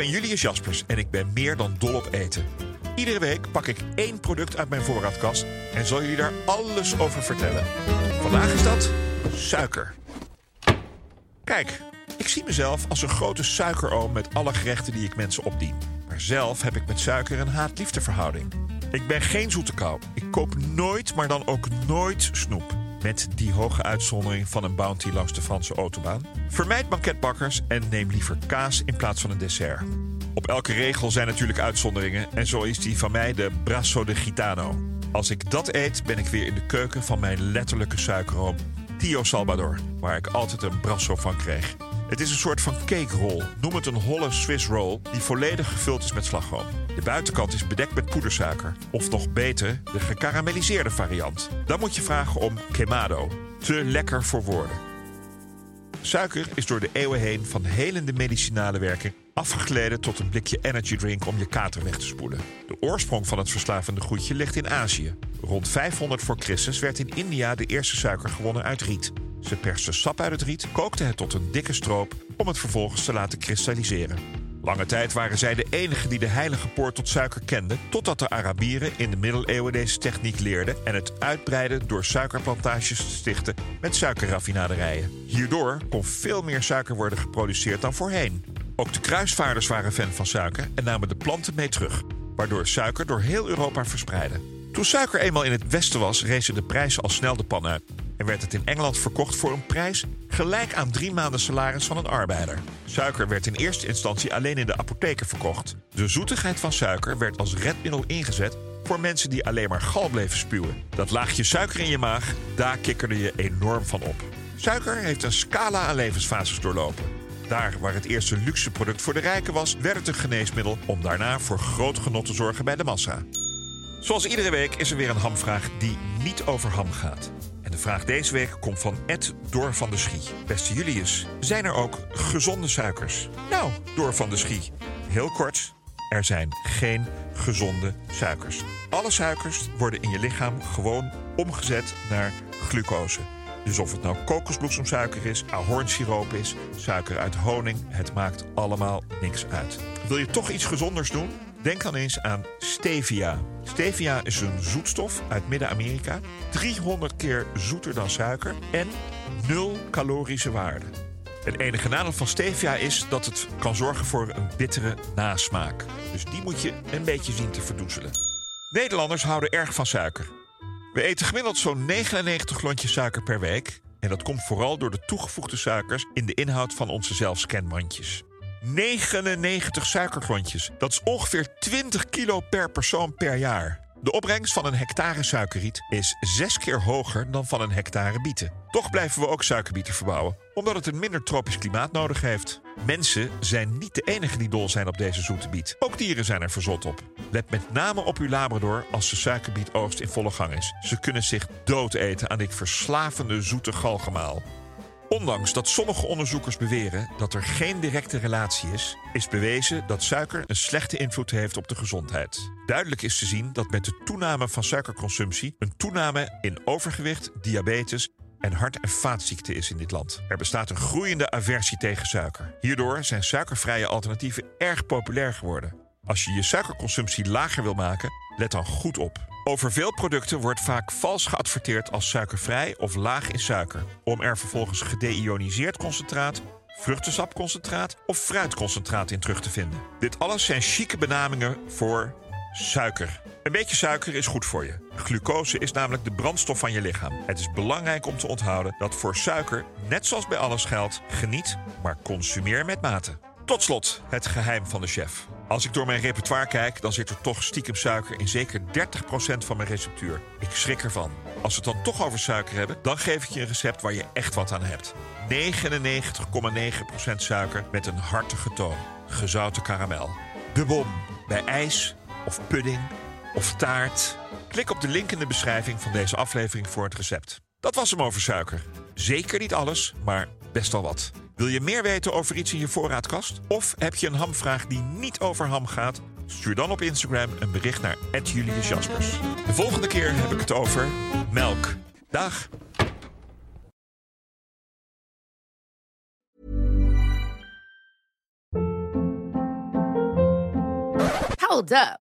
Ben Julius Jaspers en ik ben meer dan dol op eten. Iedere week pak ik één product uit mijn voorraadkast en zal jullie daar alles over vertellen. Vandaag is dat suiker. Kijk, ik zie mezelf als een grote suikeroom met alle gerechten die ik mensen opdien. Maar zelf heb ik met suiker een haat-liefdeverhouding. Ik ben geen zoete kou. Ik koop nooit, maar dan ook nooit snoep. Met die hoge uitzondering van een bounty langs de Franse autobaan. Vermijd banketbakkers en neem liever kaas in plaats van een dessert. Op elke regel zijn natuurlijk uitzonderingen en zo is die van mij de Brasso de Gitano. Als ik dat eet, ben ik weer in de keuken van mijn letterlijke suikeroom Tio Salvador, waar ik altijd een brasso van kreeg. Het is een soort van cake roll. Noem het een holle Swiss roll die volledig gevuld is met slagroom. De buitenkant is bedekt met poedersuiker. Of nog beter, de gekarameliseerde variant. Dan moet je vragen om quemado. Te lekker voor woorden. Suiker is door de eeuwen heen van helende medicinale werking afgegleden tot een blikje energy drink om je kater weg te spoelen. De oorsprong van het verslavende goedje ligt in Azië. Rond 500 voor Christus werd in India de eerste suiker gewonnen uit riet. Ze persten sap uit het riet, kookten het tot een dikke stroop om het vervolgens te laten kristalliseren. Lange tijd waren zij de enigen die de heilige poort tot suiker kenden, totdat de Arabieren in de middeleeuwen deze techniek leerden en het uitbreiden door suikerplantages te stichten met suikerraffinaderijen. Hierdoor kon veel meer suiker worden geproduceerd dan voorheen. Ook de kruisvaarders waren fan van suiker en namen de planten mee terug, waardoor suiker door heel Europa verspreidde. Toen suiker eenmaal in het westen was, rezen de prijzen al snel de pan uit en werd het in Engeland verkocht voor een prijs gelijk aan drie maanden salaris van een arbeider. Suiker werd in eerste instantie alleen in de apotheken verkocht. De zoetigheid van suiker werd als redmiddel ingezet voor mensen die alleen maar gal bleven spuwen. Dat laagje suiker in je maag, daar kikkerde je enorm van op. Suiker heeft een scala aan levensfases doorlopen. Daar waar het eerste luxe product voor de rijken was, werd het een geneesmiddel om daarna voor groot genot te zorgen bij de massa. Zoals iedere week is er weer een hamvraag die niet over ham gaat. Vraag deze week komt van Ed Door van de Schie. Beste Julius, zijn er ook gezonde suikers? Nou, Door van de Schie. Heel kort, er zijn geen gezonde suikers. Alle suikers worden in je lichaam gewoon omgezet naar glucose. Dus of het nou kokosbloesemsuiker is, ahornsiroop is, suiker uit honing, het maakt allemaal niks uit. Wil je toch iets gezonders doen? Denk dan eens aan stevia. Stevia is een zoetstof uit Midden-Amerika, 300 keer zoeter dan suiker en nul calorische waarde. Het enige nadeel van stevia is dat het kan zorgen voor een bittere nasmaak. Dus die moet je een beetje zien te verdoezelen. Nederlanders houden erg van suiker. We eten gemiddeld zo'n 99 klontjes suiker per week. En dat komt vooral door de toegevoegde suikers in de inhoud van onze zelfscanmandjes. 99 suikerklontjes. Dat is ongeveer 20 kilo per persoon per jaar. De opbrengst van een hectare suikerriet is zes keer hoger dan van een hectare bieten. Toch blijven we ook suikerbieten verbouwen, omdat het een minder tropisch klimaat nodig heeft. Mensen zijn niet de enigen die dol zijn op deze zoete biet. Ook dieren zijn er verzot op. Let met name op uw labrador als de suikerbietoogst in volle gang is. Ze kunnen zich doodeten aan dit verslavende zoete galgemaal. Ondanks dat sommige onderzoekers beweren dat er geen directe relatie is, is bewezen dat suiker een slechte invloed heeft op de gezondheid. Duidelijk is te zien dat met de toename van suikerconsumptie een toename in overgewicht, diabetes en hart- en vaatziekten is in dit land. Er bestaat een groeiende aversie tegen suiker. Hierdoor zijn suikervrije alternatieven erg populair geworden. Als je je suikerconsumptie lager wil maken, let dan goed op. Over veel producten wordt vaak vals geadverteerd als suikervrij of laag in suiker, om er vervolgens gedeioniseerd concentraat, vruchtensapconcentraat of fruitconcentraat in terug te vinden. Dit alles zijn chique benamingen voor suiker. Een beetje suiker is goed voor je. Glucose is namelijk de brandstof van je lichaam. Het is belangrijk om te onthouden dat voor suiker, net zoals bij alles geldt, geniet, maar consumeer met mate. Tot slot het geheim van de chef. Als ik door mijn repertoire kijk, dan zit er toch stiekem suiker in zeker 30% van mijn receptuur. Ik schrik ervan. Als we het dan toch over suiker hebben, dan geef ik je een recept waar je echt wat aan hebt. 99,9% suiker met een hartige toon. Gezouten karamel. De bom. Bij ijs of pudding of taart. Klik op de link in de beschrijving van deze aflevering voor het recept. Dat was hem over suiker. Zeker niet alles, maar best wel wat. Wil je meer weten over iets in je voorraadkast? Of heb je een hamvraag die niet over ham gaat? Stuur dan op Instagram een bericht naar Julius Jaspers. De volgende keer heb ik het over melk. Dag! Hold up.